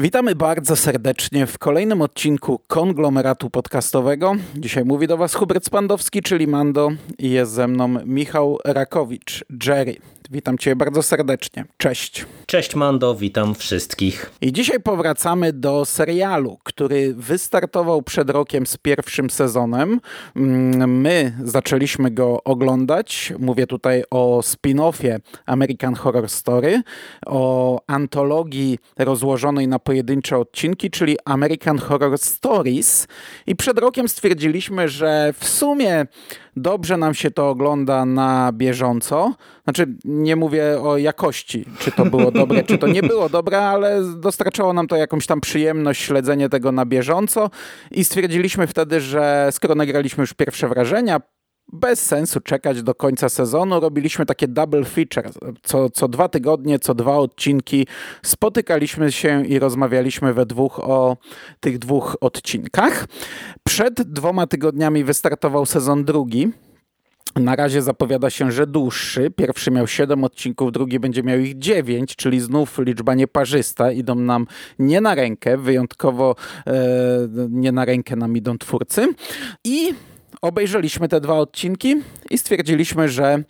Witamy bardzo serdecznie w kolejnym odcinku konglomeratu podcastowego. Dzisiaj mówi do Was Hubert Spandowski, czyli Mando i jest ze mną Michał Rakowicz, Jerry. Witam Cię bardzo serdecznie. Cześć. Cześć Mando, witam wszystkich. I dzisiaj powracamy do serialu, który wystartował przed rokiem z pierwszym sezonem. Mm, my zaczęliśmy go oglądać. Mówię tutaj o spin-offie American Horror Story, o antologii rozłożonej na pojedyncze odcinki, czyli American Horror Stories. I przed rokiem stwierdziliśmy, że w sumie dobrze nam się to ogląda na bieżąco. Znaczy, nie mówię o jakości, czy to było dobre, czy to nie było dobre, ale dostarczało nam to jakąś tam przyjemność, śledzenie tego na bieżąco i stwierdziliśmy wtedy, że skoro nagraliśmy już pierwsze wrażenia, bez sensu czekać do końca sezonu. Robiliśmy takie double feature. Co, co dwa tygodnie, co dwa odcinki spotykaliśmy się i rozmawialiśmy we dwóch o tych dwóch odcinkach. Przed dwoma tygodniami wystartował sezon drugi. Na razie zapowiada się, że dłuższy. Pierwszy miał 7 odcinków, drugi będzie miał ich 9, czyli znów liczba nieparzysta. Idą nam nie na rękę, wyjątkowo e, nie na rękę nam idą twórcy. I obejrzeliśmy te dwa odcinki i stwierdziliśmy, że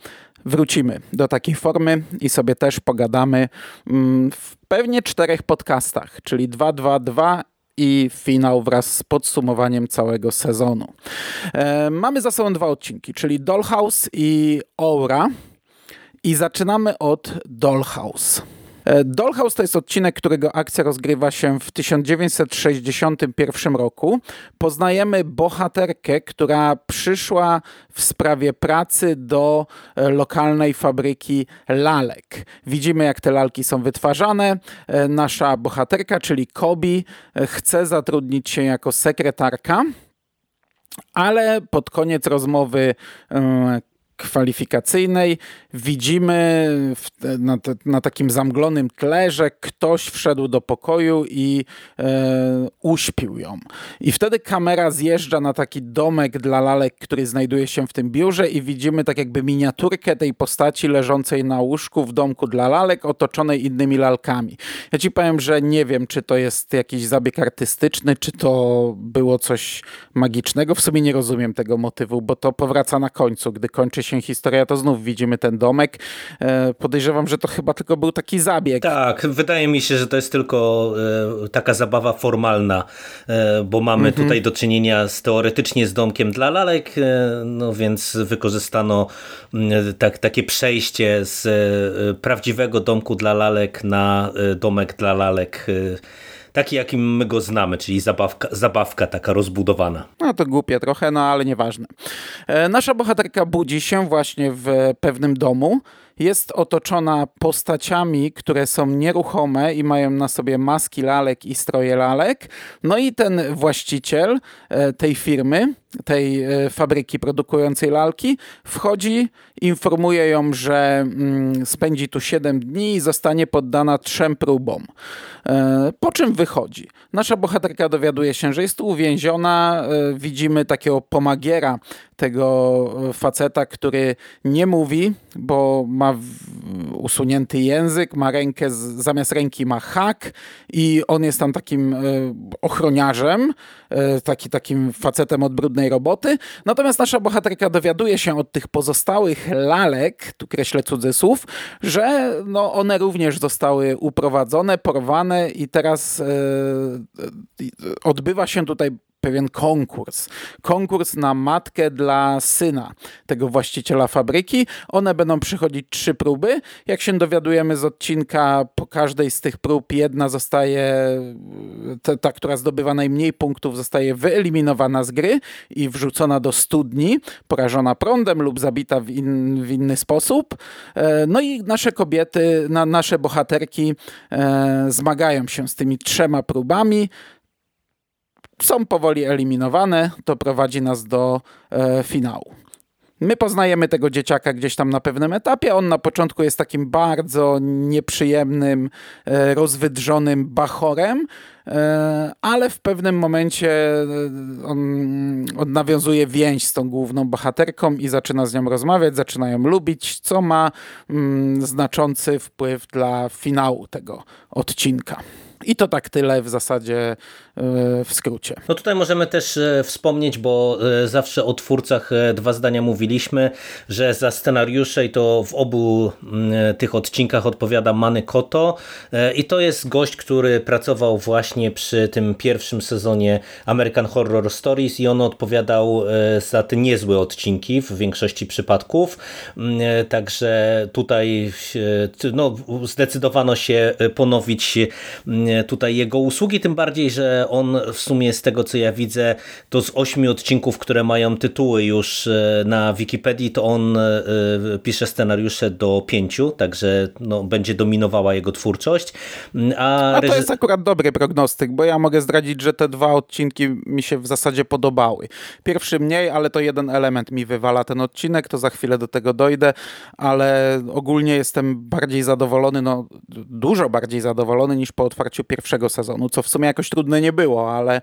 wrócimy do takiej formy i sobie też pogadamy mm, w pewnie czterech podcastach, czyli 222 i finał wraz z podsumowaniem całego sezonu. E, mamy za sobą dwa odcinki, czyli Dollhouse i Aura. I zaczynamy od Dollhouse. E, Dollhouse to jest odcinek, którego akcja rozgrywa się w 1961 roku. Poznajemy bohaterkę, która przyszła w sprawie pracy do e, lokalnej fabryki lalek. Widzimy, jak te lalki są wytwarzane. E, nasza bohaterka, czyli Kobi, chce zatrudnić się jako sekretarka ale pod koniec rozmowy kwalifikacyjnej widzimy w, na, na, takim zamglonym tle, że ktoś wszedł do pokoju i e, uśpił ją. I wtedy kamera zjeżdża na taki domek dla lalek, który znajduje się w tym biurze i widzimy tak jakby miniaturkę tej postaci leżącej na łóżku w domku dla lalek, otoczonej innymi lalkami. Ja ci powiem, że nie wiem, czy to jest jakiś zabieg artystyczny, czy to było coś magicznego. W sumie nie rozumiem tego motywu, bo to powraca na końcu, gdy kończy się się historia, to znów widzimy ten domek. E, podejrzewam, że to chyba tylko był taki zabieg. Tak, wydaje mi się, że to jest tylko e, taka zabawa formalna, e, bo mamy mhm. tutaj do czynienia z teoretycznie z domkiem dla lalek, no więc wykorzystano tak, takie przejście z prawdziwego domku dla lalek na domek dla lalek taki, jakim my go znamy, czyli zabawka, zabawka taka rozbudowana. No to głupie trochę, no ale nieważne. E, nasza bohaterka budzi się właśnie w pewnym domu. Jest otoczona postaciami, które są nieruchome i mają na sobie maski lalek i stroje lalek. No i ten właściciel e, tej firmy, tej e, fabryki produkującej lalki, wchodzi, informuje ją, że mm, spędzi tu 7 dni i zostanie poddana trzem próbom. E, po czym wychodzi. Nasza bohaterka dowiaduje się, że jest uwięziona. Widzimy takiego pomagiera tego faceta, który nie mówi, bo ma usunięty język, ma rękę, zamiast ręki ma hak i on jest tam takim e, ochroniarzem, e, taki, takim facetem od brudnej roboty. Natomiast nasza bohaterka dowiaduje się od tych pozostałych lalek, tu kreślę cudzysłów, że no one również zostały uprowadzone, porwane i teraz e, odbywa się tutaj pewien konkurs. Konkurs na matkę dla syna tego właściciela fabryki. One będą przychodzić trzy próby. Jak się dowiadujemy z odcinka, po każdej z tych prób jedna zostaje, ta, ta która zdobywa najmniej punktów, zostaje wyeliminowana z gry i wrzucona do studni, porażona prądem lub zabita w, in, w inny sposób. E, no i nasze kobiety, na, nasze bohaterki e, zmagają się z tymi trzema próbami są powoli eliminowane, to prowadzi nas do e, finału. My poznajemy tego dzieciaka gdzieś tam na pewnym etapie. On na początku jest takim bardzo nieprzyjemnym, e, rozwydrzonym bachorem, e, ale w pewnym momencie e, on, on nawiązuje więź z tą główną bohaterką i zaczyna z nią rozmawiać, zaczyna ją lubić, co ma mm, znaczący wpływ dla finału tego odcinka. I to tak tyle w zasadzie E, w skrócie. No tutaj możemy też e, wspomnieć, bo e, zawsze o twórcach dwa zdania mówiliśmy, że za scenariusze i to w obu mm, tych odcinkach odpowiada Many Koto i to jest gość, który pracował właśnie przy tym pierwszym sezonie American Horror Stories i on odpowiadał za te niezłe odcinki w większości przypadków, mm, także tutaj no, zdecydowano się ponowić mm, tutaj jego usługi, tym bardziej, że on w sumie z tego co ja widzę, to z ośmiu odcinków, które mają tytuły już e, na Wikipedii, to on e, e, pisze scenariusze do pięciu, także no, będzie dominowała jego twórczość. Mm, a, A to jest akurat dobry prognostyk, bo ja mogę zdradzić, że te dwa odcinki mi się w zasadzie podobały. Pierwszy mniej, ale to jeden element mi wywala ten odcinek, to za chwilę do tego dojdę, ale ogólnie jestem bardziej zadowolony, no dużo bardziej zadowolony niż po otwarciu pierwszego sezonu, co w sumie jakoś trudne nie było, ale,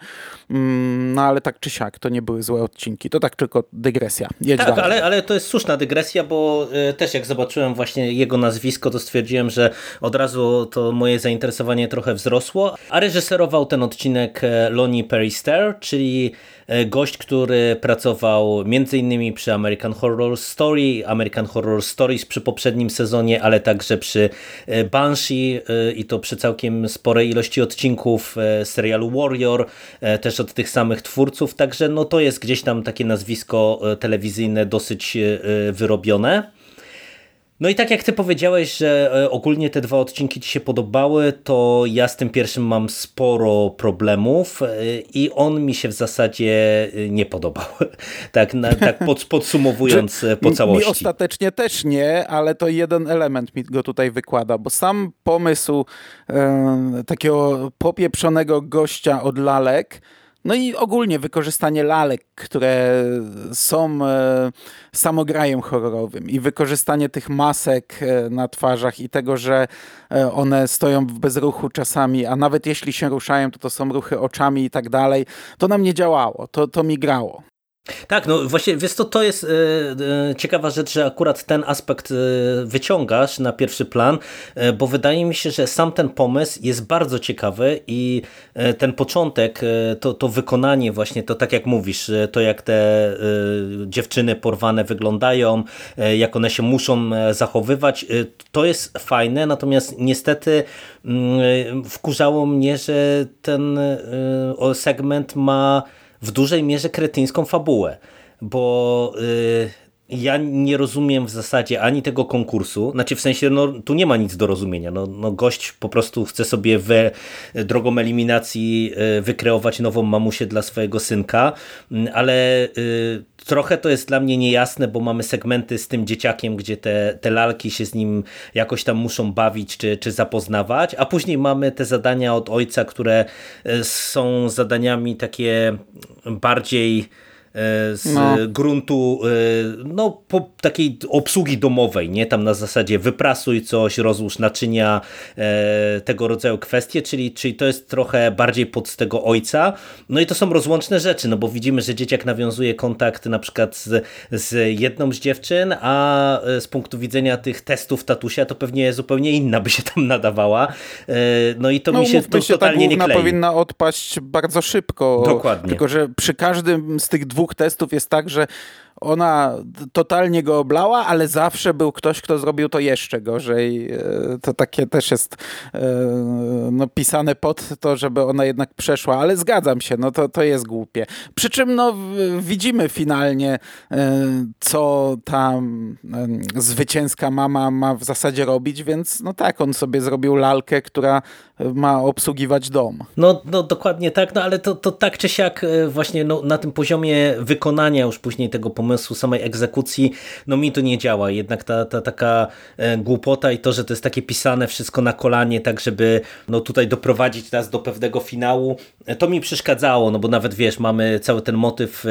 mm, no, ale tak czy siak, to nie były złe odcinki. To tak tylko dygresja. Jedź tak, dalej. ale, ale to jest słuszna dygresja, bo y, też jak zobaczyłem właśnie jego nazwisko, to stwierdziłem, że od razu to moje zainteresowanie trochę wzrosło. A reżyserował ten odcinek e, Lonnie Perister, czyli gość, który pracował m.in. przy American Horror Story, American Horror Stories przy poprzednim sezonie, ale także przy e, Banshee e, i to przy całkiem sporej ilości odcinków serialu Warrior, też od tych samych twórców, także no to jest gdzieś tam takie nazwisko telewizyjne dosyć wyrobione. No i tak jak ty powiedziałeś, że e, ogólnie te dwa odcinki ci się podobały, to ja z tym pierwszym mam sporo problemów e, i on mi się w zasadzie e, nie podobał. Tak, na, tak pod, podsumowując po całości. Mi ostatecznie też nie, ale to jeden element mi go tutaj wykłada, bo sam pomysł e, takiego popieprzonego gościa od lalek no i ogólnie wykorzystanie lalek, które są e, samograjem horrorowym i wykorzystanie tych masek e, na twarzach i tego, że e, one stoją w bezruchu czasami, a nawet jeśli się ruszają, to to są ruchy oczami i tak dalej, to nam nie działało, to, to mi grało. Tak, no właśnie, wiesz to, to jest e, e, ciekawa rzecz, że akurat ten aspekt e, wyciągasz na pierwszy plan, bo wydaje mi się, że sam ten pomysł jest bardzo ciekawy i ten początek, to, to wykonanie właśnie, to tak jak mówisz, to jak te dziewczyny porwane wyglądają, jak one się muszą zachowywać, to jest fajne, natomiast niestety mm, wkurzało mnie, że ten segment ma w dużej mierze kretyńską fabułę, bo y, ja nie rozumiem w zasadzie ani tego konkursu, znaczy w sensie, no tu nie ma nic do rozumienia, no, no gość po prostu chce sobie we drogą eliminacji y, wykreować nową mamusię dla swojego synka, ale y, trochę to jest dla mnie niejasne, bo mamy segmenty z tym dzieciakiem, gdzie te, te lalki się z nim jakoś tam muszą bawić czy, czy zapoznawać, a później mamy te zadania od ojca, które są zadaniami takie bardziej E, z no. gruntu e, no, po takiej obsługi domowej, nie tam na zasadzie wyprasuj coś, rozłóż naczynia, e, tego rodzaju kwestie, czyli, czyli to jest trochę bardziej pod tego ojca. No i to są rozłączne rzeczy, no bo widzimy, że dzieciak nawiązuje kontakt na przykład z, z jedną z dziewczyn, a z punktu widzenia tych testów tatusia to pewnie zupełnie inna by się tam nadawała. No i to no, mi się to się, totalnie nie klei. powinna odpaść bardzo szybko. Dokładnie. Tylko, że przy każdym z tych dwóch dwóch testów jest tak, że ona totalnie go oblała, ale zawsze był ktoś, kto zrobił to jeszcze gorzej. E, to takie też jest e, no, pisane pod to, żeby ona jednak przeszła, ale zgadzam się, no to, to jest głupie. Przy czym no, widzimy finalnie, e, co ta zwycięska mama ma w zasadzie robić, więc no tak, on sobie zrobił lalkę, która ma obsługiwać dom. No, no dokładnie tak, no ale to, to tak czy siak właśnie no, na tym poziomie wykonania już później tego pomysłu pomysłu, samej egzekucji, no mi to nie działa. Jednak ta, ta taka głupota i to, że to jest takie pisane wszystko na kolanie, tak żeby no tutaj doprowadzić nas do pewnego finału, to mi przeszkadzało, no bo nawet wiesz, mamy cały ten motyw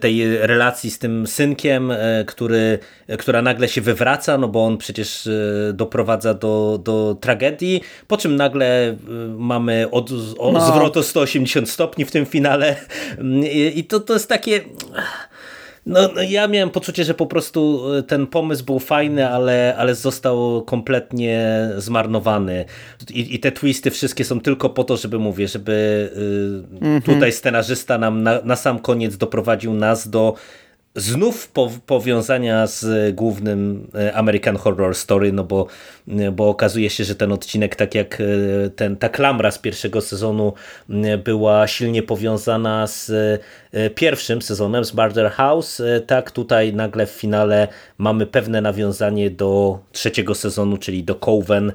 tej relacji z tym synkiem, który, która nagle się wywraca, no bo on przecież doprowadza do, do tragedii, po czym nagle mamy od, o, no. zwrot o 180 stopni w tym finale i, i to, to jest takie... No, no, ja miałem poczucie, że po prostu e, ten pomysł był fajny, ale, ale został kompletnie zmarnowany. I, I, te twisty wszystkie są tylko po to, żeby mówię, żeby y, tutaj scenarzysta nam na, na sam koniec doprowadził nas do znów po, powiązania z głównym e, American Horror Story, no bo, e, bo okazuje się, że ten odcinek, tak jak e, ten, ta klamra z pierwszego sezonu była silnie powiązana z pierwszym sezonem, z Murder House, tak tutaj nagle w finale mamy pewne nawiązanie do trzeciego sezonu, czyli do Coven,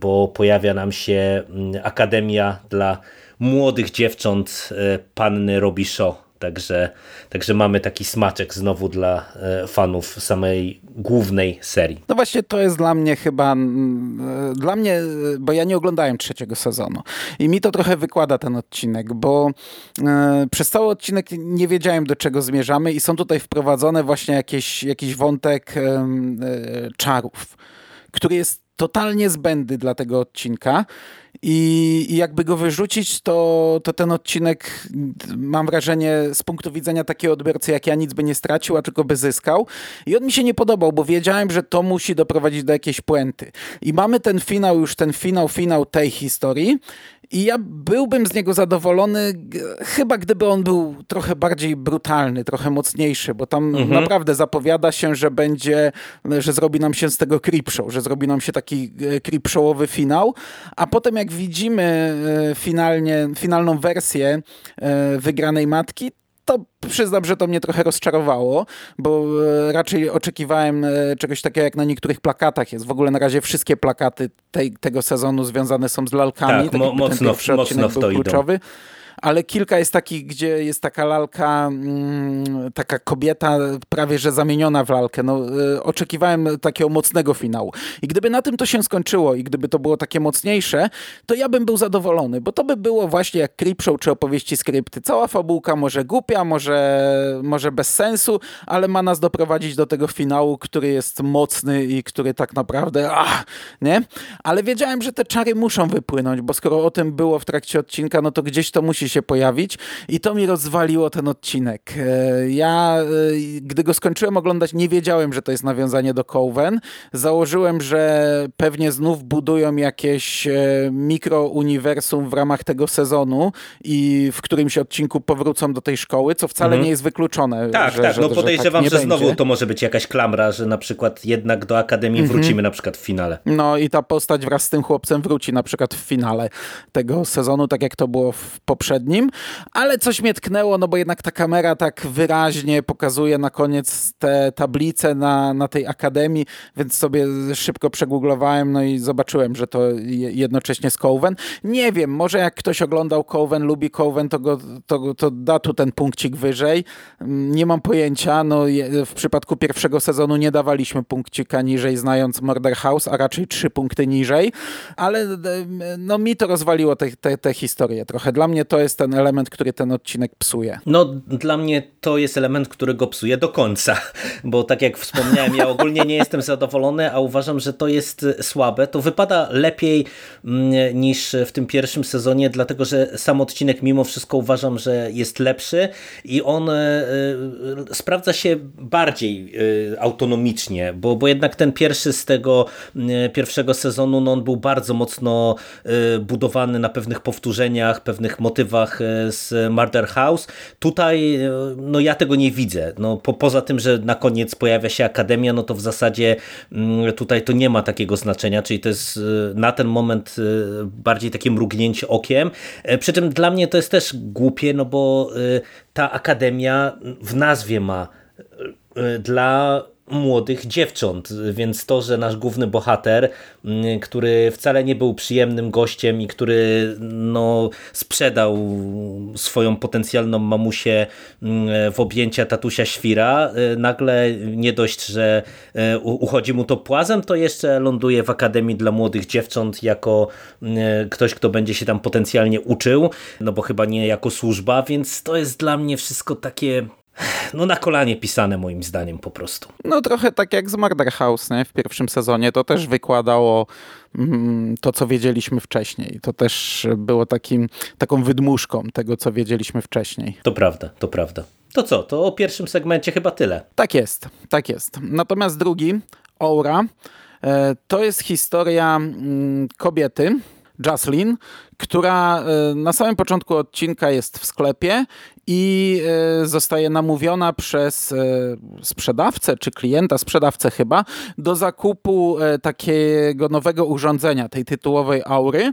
bo pojawia nam się Akademia dla młodych dziewcząt panny Robbie Shaw Także, także mamy taki smaczek znowu dla e, fanów samej głównej serii. No właśnie to jest dla mnie chyba, e, dla mnie, bo ja nie oglądałem trzeciego sezonu i mi to trochę wykłada ten odcinek, bo e, przez cały odcinek nie wiedziałem do czego zmierzamy i są tutaj wprowadzone właśnie jakieś, jakiś wątek czarów, który jest totalnie zbędny dla tego odcinka. I, i jakby go wyrzucić, to, to ten odcinek mam wrażenie z punktu widzenia takiego odbiorcy jak ja nic by nie stracił, a tylko by zyskał. I on mi się nie podobał, bo wiedziałem, że to musi doprowadzić do jakiejś puenty. I mamy ten finał, już ten finał, finał tej historii i ja byłbym z niego zadowolony, chyba gdyby on był trochę bardziej brutalny, trochę mocniejszy, bo tam mhm. naprawdę zapowiada się, że będzie, że zrobi nam się z tego creepshow, że zrobi nam się taki e, creepshowowy finał, a potem jak widzimy e, finalnie, finalną wersję e, wygranej matki, to przyznam, że to mnie trochę rozczarowało, bo e, raczej oczekiwałem e, czegoś takiego jak na niektórych plakatach jest. W ogóle na razie wszystkie plakaty tej, tego sezonu związane są z lalkami. Tak, mo mocno, mocno w to kluczowy. Idą ale kilka jest takich, gdzie jest taka lalka, mm, taka kobieta prawie że zamieniona w lalkę. No, y, oczekiwałem takiego mocnego finału. I gdyby na tym to się skończyło i gdyby to było takie mocniejsze, to ja bym był zadowolony, bo to by było właśnie jak Creepshow czy opowieści skrypty. Cała fabułka może głupia, może, może bez sensu, ale ma nas doprowadzić do tego finału, który jest mocny i który tak naprawdę, ach, nie? Ale wiedziałem, że te czary muszą wypłynąć, bo skoro o tym było w trakcie odcinka, no to gdzieś to musi się pojawić i to mi rozwaliło ten odcinek. E, ja, e, gdy go skończyłem oglądać, nie wiedziałem, że to jest nawiązanie do Coven. Założyłem, że pewnie znów budują jakieś e, mikrouniwersum w ramach tego sezonu i w którymś odcinku powrócą do tej szkoły, co wcale mhm. nie jest wykluczone. Tak, że, tak, że, no podejrzewam, że, tak że znowu to może być jakaś klamra, że na przykład jednak do Akademii mhm. wrócimy na przykład w finale. No i ta postać wraz z tym chłopcem wróci na przykład w finale tego sezonu, tak jak to było w poprzednim nim, ale coś mnie tknęło, no bo jednak ta kamera tak wyraźnie pokazuje na koniec te tablice na, na tej akademii, więc sobie szybko przegooglowałem, no i zobaczyłem, że to jednocześnie z Coven. Nie wiem, może jak ktoś oglądał Coven, lubi Coven, to, go, to, to da tu ten punkcik wyżej. Nie mam pojęcia, no w przypadku pierwszego sezonu nie dawaliśmy punkcika niżej, znając Murder House, a raczej trzy punkty niżej, ale no mi to rozwaliło te historie trochę. Dla mnie to jest jest ten element, który ten odcinek psuje. No dla mnie to jest element, który go psuje do końca, bo tak jak wspomniałem, ja ogólnie nie jestem zadowolony, a uważam, że to jest słabe. To wypada lepiej mm, niż w tym pierwszym sezonie, dlatego że sam odcinek mimo wszystko uważam, że jest lepszy i on e, e, sprawdza się bardziej e, autonomicznie, bo, bo jednak ten pierwszy z tego pierwszego sezonu, no on był bardzo mocno budowany na pewnych powtórzeniach, pewnych motywach E, z Murder House. Tutaj e, no ja tego nie widzę. No, po, poza tym, że na koniec pojawia się Akademia, no to w zasadzie mm, tutaj to nie ma takiego znaczenia, czyli to jest e, na ten moment bardziej takie mrugnięcie okiem. Przy czym dla mnie to jest też głupie, no bo ta Akademia w nazwie ma dla młodych dziewcząt, więc to, że nasz główny bohater, mm, który wcale nie był przyjemnym gościem i który no, sprzedał swoją potencjalną mamusię mm, w objęcia tatusia świra, y, nagle nie dość, że y, uchodzi mu to płazem, to jeszcze ląduje w Akademii dla Młodych Dziewcząt jako y, ktoś, kto będzie się tam potencjalnie uczył, no bo chyba nie jako służba, więc to jest dla mnie wszystko takie no na kolanie pisane moim zdaniem po prostu. No trochę tak jak z Murder House nie? w pierwszym sezonie, to też wykładało mm, to, co wiedzieliśmy wcześniej. To też było takim, taką wydmuszką tego, co wiedzieliśmy wcześniej. To prawda, to prawda. To co, to o pierwszym segmencie chyba tyle. Tak jest, tak jest. Natomiast drugi, Aura, e, to jest historia mm, kobiety, Jocelyn, która e, na samym początku odcinka jest w sklepie i e, zostaje namówiona przez e, sprzedawcę czy klienta, sprzedawcę chyba, do zakupu takiego nowego urządzenia, tej tytułowej aury.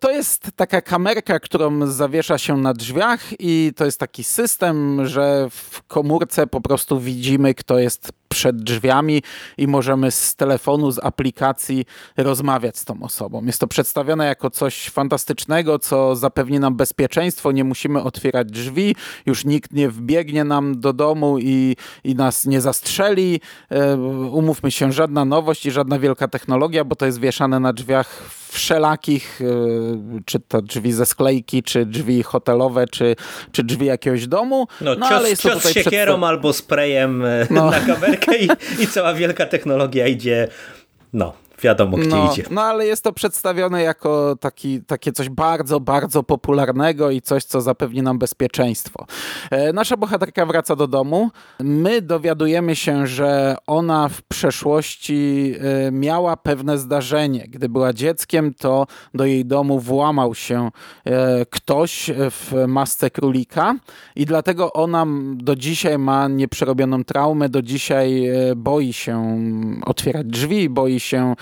To jest taka kamerka, którą zawiesza się na drzwiach i to jest taki system, że w komórce po prostu widzimy, kto jest przed drzwiami i możemy z telefonu, z aplikacji rozmawiać z tą osobą. Jest to przedstawione jako coś fantastycznego, co zapewni nam bezpieczeństwo, nie musimy otwierać drzwi, już nikt nie wbiegnie nam do domu i, i nas nie zastrzeli. E, umówmy się, żadna nowość i żadna wielka technologia, bo to jest wieszane na drzwiach wszelakich, e, czy to drzwi ze sklejki, czy drzwi hotelowe, czy, czy drzwi jakiegoś domu. No, no cios, ale jest to cios tutaj siekierą albo sprayem e, no. na kamerkę i, i cała wielka technologia idzie no, wiadomo gdzie no, idzie. No ale jest to przedstawione jako taki, takie coś bardzo, bardzo popularnego i coś, co zapewni nam bezpieczeństwo. E, nasza bohaterka wraca do domu. My dowiadujemy się, że ona w przeszłości e, miała pewne zdarzenie. Gdy była dzieckiem, to do jej domu włamał się e, ktoś w masce królika i dlatego ona do dzisiaj ma nieprzerobioną traumę, do dzisiaj boi się otwierać drzwi, boi się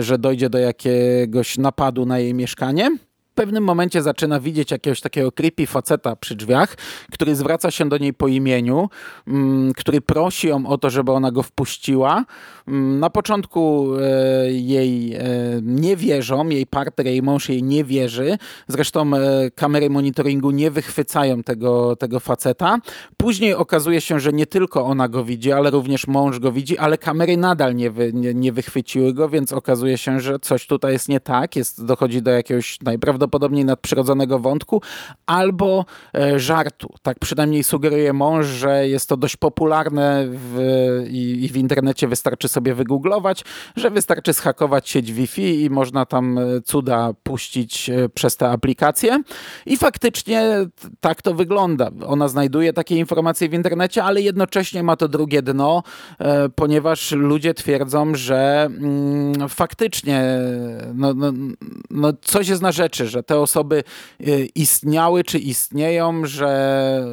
że dojdzie do jakiegoś napadu na jej mieszkanie w pewnym momencie zaczyna widzieć jakiegoś takiego creepy faceta przy drzwiach, który zwraca się do niej po imieniu, mm, który prosi ją o to, żeby ona go wpuściła. Mm, na początku e, jej e, nie wierzą, jej partner, jej mąż jej nie wierzy. Zresztą e, kamery monitoringu nie wychwycają tego, tego faceta. Później okazuje się, że nie tylko ona go widzi, ale również mąż go widzi, ale kamery nadal nie, wy, nie, nie wychwyciły go, więc okazuje się, że coś tutaj jest nie tak. Jest, dochodzi do jakiegoś najprawdopodobniej prawdopodobnie nadprzyrodzonego wątku albo żartu. Tak przynajmniej sugeruje mąż, że jest to dość popularne w, i, i, w internecie wystarczy sobie wygooglować, że wystarczy schakować sieć Wi-Fi i można tam e, cuda puścić e, przez te aplikacje. I faktycznie tak to wygląda. Ona znajduje takie informacje w internecie, ale jednocześnie ma to drugie dno, ponieważ ludzie twierdzą, że mm, faktycznie no, no, no coś jest na rzeczy, że te osoby istniały czy istnieją, że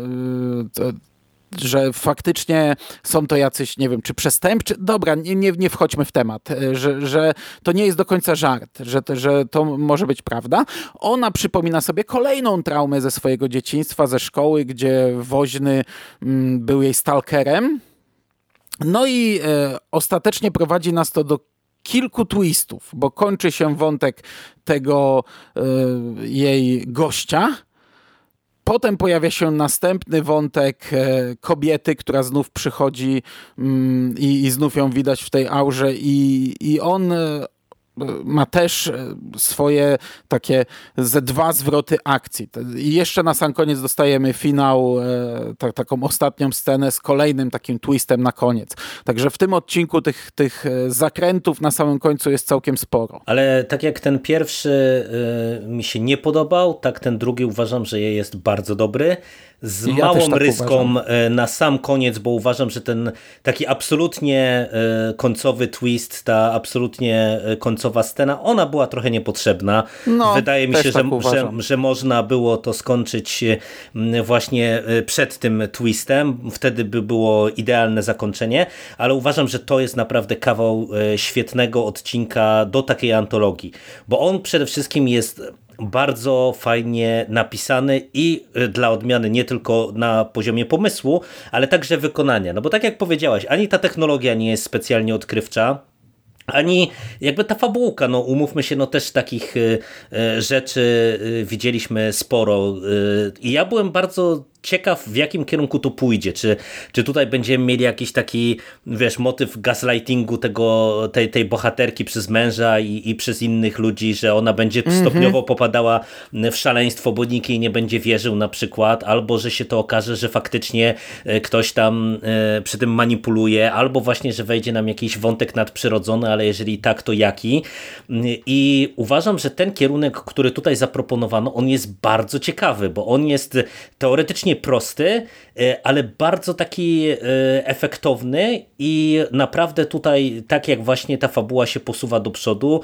y, że faktycznie są to jacyś, nie wiem, czy przestępczy. Dobra, nie, nie, nie wchodźmy w temat, y, że, że to nie jest do końca żart, że, że to może być prawda. Ona przypomina sobie kolejną traumę ze swojego dzieciństwa, ze szkoły, gdzie woźny mm, był jej stalkerem. No i e, ostatecznie prowadzi nas to do kilku twistów, bo kończy się wątek tego y, jej gościa. Potem pojawia się następny wątek e, kobiety, która znów przychodzi mm, i, i znów ją widać w tej aurze i, i on ma też e, swoje takie ze dwa zwroty akcji. I jeszcze na sam koniec dostajemy finał, e, taką ostatnią scenę z kolejnym takim twistem na koniec. Także w tym odcinku tych, tych e, zakrętów na samym końcu jest całkiem sporo. Ale tak jak ten pierwszy mi się nie podobał, tak ten drugi uważam, że jest bardzo dobry z ja małą tak ryską uważam. E, na sam koniec, bo uważam, że ten taki absolutnie e, końcowy twist, ta absolutnie e, końcowa scena, ona była trochę niepotrzebna. No, Wydaje mi się, tak że, że, że, można było to skończyć właśnie przed tym twistem, wtedy by było idealne zakończenie, ale uważam, że to jest naprawdę kawał świetnego odcinka do takiej antologii, bo on przede wszystkim jest bardzo fajnie napisany i dla odmiany nie tylko na poziomie pomysłu, ale także wykonania. No bo tak jak powiedziałaś, ani ta technologia nie jest specjalnie odkrywcza, ani jakby ta fabułka, no umówmy się, no też takich y, y, rzeczy y, widzieliśmy sporo i ja byłem bardzo ciekaw, w jakim kierunku to pójdzie. Czy, czy tutaj będziemy mieli jakiś taki, wiesz, motyw gaslightingu tego, tej, tej bohaterki przez męża i, i przez innych ludzi, że ona będzie mm -hmm. stopniowo popadała w szaleństwo, bo nikt jej nie będzie wierzył na przykład, albo że się to okaże, że faktycznie e, ktoś tam e, przy tym manipuluje, albo właśnie, że wejdzie nam jakiś wątek nadprzyrodzony, ale jeżeli tak, to jaki. I uważam, że ten kierunek, który tutaj zaproponowano, on jest bardzo ciekawy, bo on jest teoretycznie prosty, e, ale bardzo taki e, efektowny i naprawdę tutaj, tak jak właśnie ta fabuła się posuwa do przodu,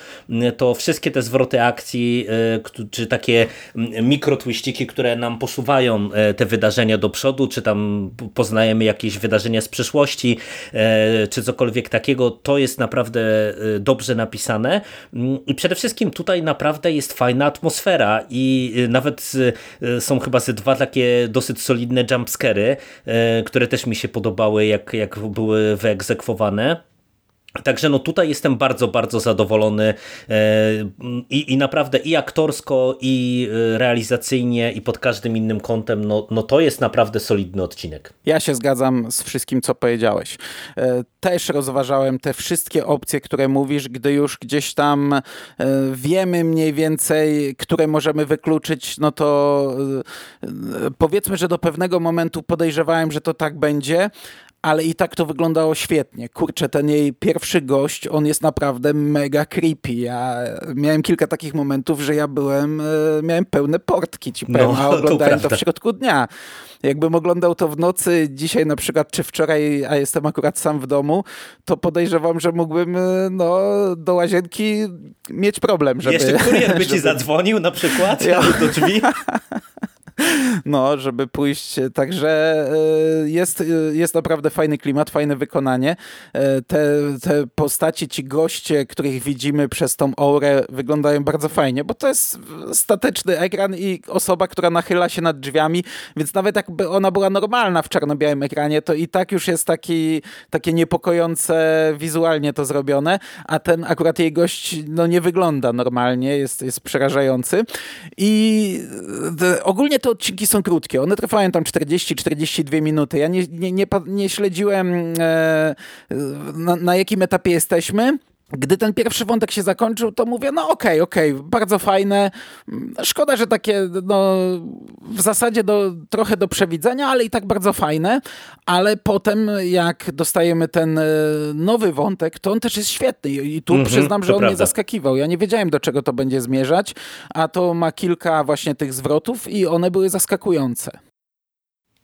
to wszystkie te zwroty akcji, e, czy takie mikrotwiściki, które nam posuwają te wydarzenia do przodu, czy tam poznajemy jakieś wydarzenia z przeszłości, czy cokolwiek takiego, to jest naprawdę dobrze napisane. I przede wszystkim tutaj naprawdę jest fajna atmosfera i nawet są chyba ze dwa takie dosyć dosyć solidne jumpscary, e, które też mi się podobały, jak, jak były wyegzekwowane. Także no tutaj jestem bardzo, bardzo zadowolony e, i, i naprawdę i aktorsko, i e, realizacyjnie, i pod każdym innym kątem, no, no to jest naprawdę solidny odcinek. Ja się zgadzam z wszystkim, co powiedziałeś. Też rozważałem te wszystkie opcje, które mówisz, gdy już gdzieś tam wiemy mniej więcej, które możemy wykluczyć, no to powiedzmy, że do pewnego momentu podejrzewałem, że to tak będzie, ale i tak to wyglądało świetnie. Kurczę, ten jej pierwszy gość, on jest naprawdę mega creepy. Ja miałem kilka takich momentów, że ja byłem, e, miałem pełne portki, ci powiem, no, a oglądałem to, to w środku dnia. Jakbym oglądał to w nocy, dzisiaj na przykład, czy wczoraj, a jestem akurat sam w domu, to podejrzewam, że mógłbym e, no, do łazienki mieć problem, żeby... Jeszcze kurier by ci żeby... zadzwonił na przykład ja. do drzwi? no, żeby pójść. Także e, jest, e, jest naprawdę fajny klimat, fajne wykonanie. E, te, te ci goście, których widzimy przez tą aurę wyglądają bardzo fajnie, bo to jest statyczny ekran i osoba, która nachyla się nad drzwiami, więc nawet jakby ona była normalna w czarno-białym ekranie, to i tak już jest taki, takie niepokojące wizualnie to zrobione, a ten akurat jej gość no, nie wygląda normalnie, jest, jest przerażający. I ogólnie to te odcinki są krótkie. One trwają tam 40-42 minuty. Ja nie, nie, nie, nie śledziłem e, na, na jakim etapie jesteśmy. Gdy ten pierwszy wątek się zakończył, to mówię, no okej, okay, okej, okay, bardzo fajne. Szkoda, że takie no, w zasadzie do, trochę do przewidzenia, ale i tak bardzo fajne. Ale potem, jak dostajemy ten e, nowy wątek, to on też jest świetny. I tu mm -hmm, przyznam, że on prawda. mnie zaskakiwał. Ja nie wiedziałem, do czego to będzie zmierzać, a to ma kilka właśnie tych zwrotów i one były zaskakujące.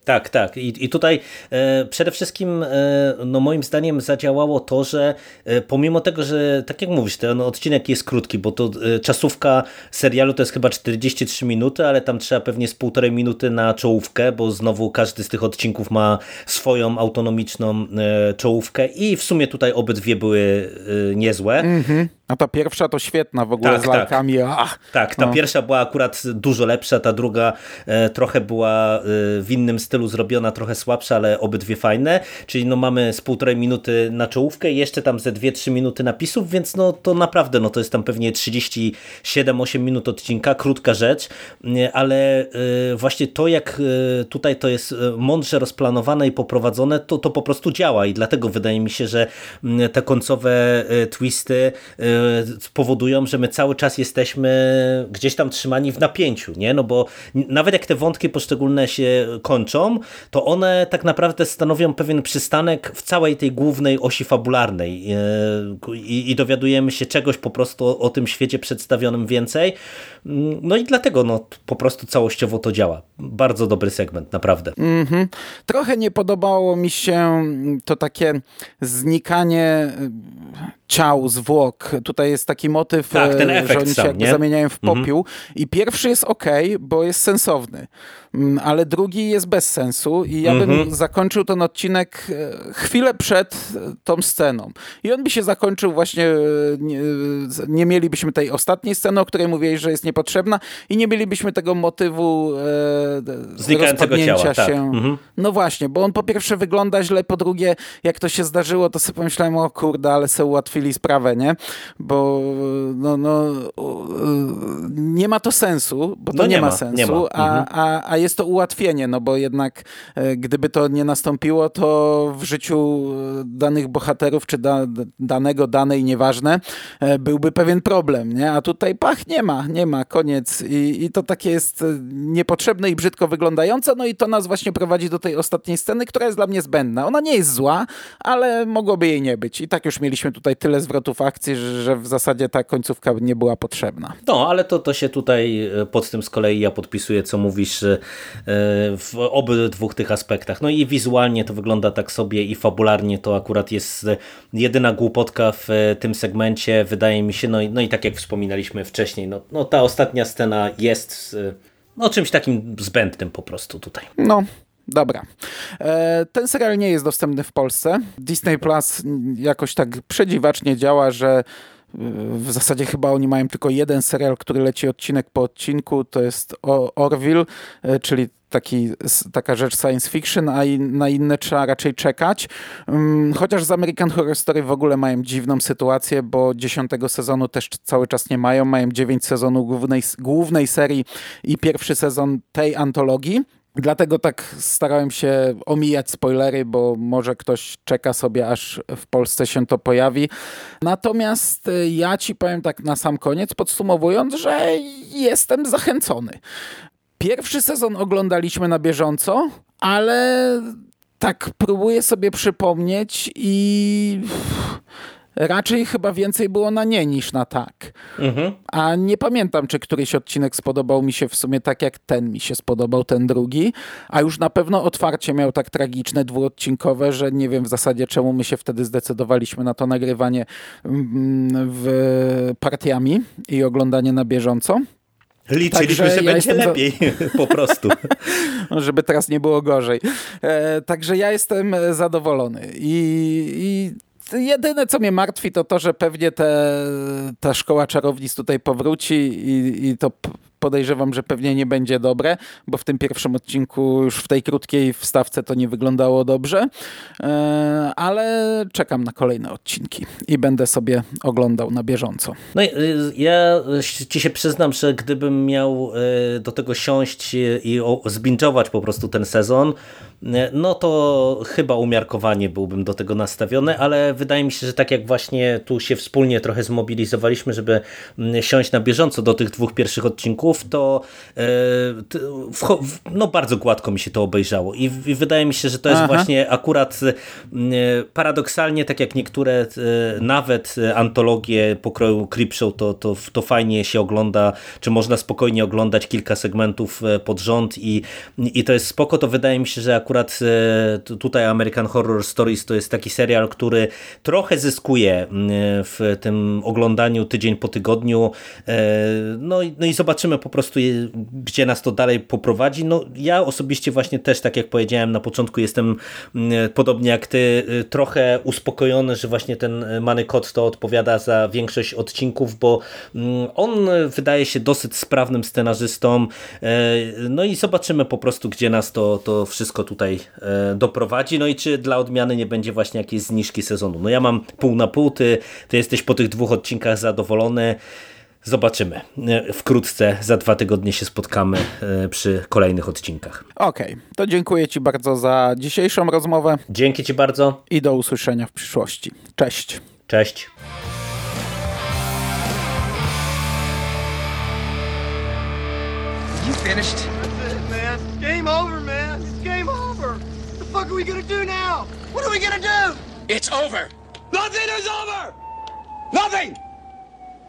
Tak, tak. I, i tutaj e, przede wszystkim e, no moim zdaniem zadziałało to, że e, pomimo tego, że tak jak mówisz, ten odcinek jest krótki, bo to e, czasówka serialu to jest chyba 43 minuty, ale tam trzeba pewnie z półtorej minuty na czołówkę, bo znowu każdy z tych odcinków ma swoją autonomiczną e, czołówkę i w sumie tutaj obydwie były e, niezłe. Mm A ta pierwsza to świetna w ogóle tak, z lalkami. Tak, Ach, tak ta no. pierwsza była akurat dużo lepsza, ta druga e, trochę była e, w innym stylu zrobiona, trochę słabsza, ale obydwie fajne. Czyli no mamy z półtorej minuty na czołówkę jeszcze tam ze 2-3 minuty napisów, więc no to naprawdę no to jest tam pewnie 37-8 minut odcinka, krótka rzecz, e, ale e, właśnie to jak e, tutaj to jest e, mądrze rozplanowane i poprowadzone, to, to po prostu działa i dlatego wydaje mi się, że te końcowe twisty powodują, że my cały czas jesteśmy gdzieś tam trzymani w napięciu, nie? No bo nawet jak te wątki poszczególne się kończą, to one tak naprawdę stanowią pewien przystanek w całej tej głównej osi fabularnej e, i, i dowiadujemy się czegoś po prostu o, tym świecie przedstawionym więcej. Mm, no i dlatego no, po prostu całościowo to działa. Bardzo dobry segment, naprawdę. Mm -hmm. Trochę nie podobało mi się to takie znikanie ciał, zwłok. Tutaj jest taki motyw, Tak, ten e, efekt że oni się sam, jakby nie? zamieniają w popiół. I pierwszy jest ok, bo jest sensowny, Mm, ale drugi jest bez sensu i ja bym zakończył ten odcinek e, chwilę przed e, tą sceną. I on by się zakończył właśnie, nie, nie mielibyśmy tej ostatniej sceny, o której mówiłeś, że jest niepotrzebna i nie mielibyśmy tego motywu e, Znikającego rozpadnięcia ciała, tak. się. Mhm. No właśnie, bo on po pierwsze wygląda źle, po drugie, jak to się zdarzyło, to sobie pomyślałem, o kurde, ale sobie ułatwili sprawę, nie? Bo no, no, u- nie ma to sensu, bo to No nie, nie ma, sensu, nie ma. Mhm. A, a, a jest to ułatwienie, no bo jednak e, gdyby to nie nastąpiło, to w życiu e, danych bohaterów, czy da, danego, danej, nieważne, byłby pewien problem, nie? A tutaj pach, nie ma, nie ma, koniec. I, i to takie jest niepotrzebne i brzydko wyglądające, no i to nas właśnie prowadzi do tej ostatniej sceny, która jest dla mnie zbędna. Ona nie jest zła, ale mogłoby jej nie być. I tak już mieliśmy tutaj tyle zwrotów akcji, że, w zasadzie ta końcówka nie była potrzebna. No, ale to, to się tutaj e, pod tym z kolei ja podpisuję, co mówisz e, w obydwu tych aspektach. No i wizualnie to wygląda tak sobie i fabularnie to akurat jest e, jedyna głupotka w tym segmencie, wydaje mi się, no i, no i tak jak wspominaliśmy wcześniej, no, no ta ostatnia scena jest no, czymś takim zbędnym po prostu tutaj. No, dobra. E, ten serial nie jest dostępny w Polsce. Disney Plus jakoś tak przedziwacznie działa, że e, w zasadzie chyba oni mają tylko jeden serial, który leci odcinek po odcinku, to jest Orville, e, czyli taki, taka rzecz science fiction, a na inne trzeba raczej czekać. Mm, Chociaż z American Horror Story w ogóle mają dziwną sytuację, bo dziesiątego sezonu też cały czas nie mają. Mają dziewięć sezonów głównej, głównej serii i pierwszy sezon tej antologii. Dlatego tak starałem się omijać spoilery, bo może ktoś czeka sobie, aż w Polsce się to pojawi. Natomiast y, ja ci powiem tak na sam koniec, podsumowując, że jestem zachęcony. Pierwszy sezon oglądaliśmy na bieżąco, ale tak próbuję sobie przypomnieć i raczej chyba więcej było na nie niż na tak. A nie pamiętam, czy któryś odcinek spodobał mi się w sumie tak, jak ten mi się spodobał, ten drugi. A już na pewno otwarcie miał tak tragiczne, dwuodcinkowe, że nie wiem w zasadzie czemu my się wtedy zdecydowaliśmy na to nagrywanie mm, w partiami i oglądanie na bieżąco. Liczyliśmy, Także że ja będzie jestem za- lepiej po prostu. Żeby teraz nie było gorzej. E, także ja jestem e, zadowolony. I, I jedyne, co mnie martwi, to to, że pewnie te, ta szkoła czarownic tutaj powróci i, i to podejrzewam, że pewnie nie będzie dobre, bo w tym pierwszym odcinku już w tej krótkiej wstawce to nie wyglądało dobrze. E, ale czekam na kolejne odcinki i będę sobie oglądał na bieżąco. No y, ja ci się przyznam, że gdybym miał y, do tego siąść i zbingować po prostu ten sezon, y, no to chyba umiarkowanie byłbym do tego nastawiony, ale wydaje mi się, że tak jak właśnie tu się wspólnie trochę zmobilizowaliśmy, żeby mm, siąść na bieżąco do tych dwóch pierwszych odcinków, to y, t- wcho- w- no bardzo gładko mi się to obejrzało i, i wydaje mi się, że to jest Aha. właśnie akurat y, paradoksalnie, tak jak niektóre y, nawet antologie pokroju Creepshow, to, to, to fajnie się ogląda, czy można spokojnie oglądać kilka segmentów pod rząd i, i to jest spoko, to wydaje mi się, że akurat tu- tutaj American Horror Stories to jest taki serial, który trochę zyskuje w tym oglądaniu tydzień po tygodniu. No i, no i zobaczymy po prostu, je- gdzie nas to dalej poprowadzi. No ja osobiście właśnie też, tak jak powiedziałem na początku, jestem mm, podobnie jak ty, y, trochę uspokojony, że właśnie ten y, Manny Kot to odpowiada za większość odcinków, bo mm, on wydaje się dosyć sprawnym scenarzystą. E, No i zobaczymy po prostu, gdzie nas to, to wszystko tutaj e, doprowadzi. No i czy dla odmiany nie będzie właśnie jakiejś zniżki sezonu. No ja mam pół na pół, ty, ty jesteś po tych dwóch odcinkach zadowolony. Zobaczymy. E, Wkrótce, za dwa tygodnie się spotkamy e, przy kolejnych odcinkach. Okej, to dziękuję Ci bardzo za dzisiejszą rozmowę Dzięki Ci bardzo. i do usłyszenia w przyszłości. Cześć. Cześć. You finished? That's it, man. Game over, man. It's game over. What the fuck are we gonna do now? What are we gonna do? It's over. Nothing is over! Nothing!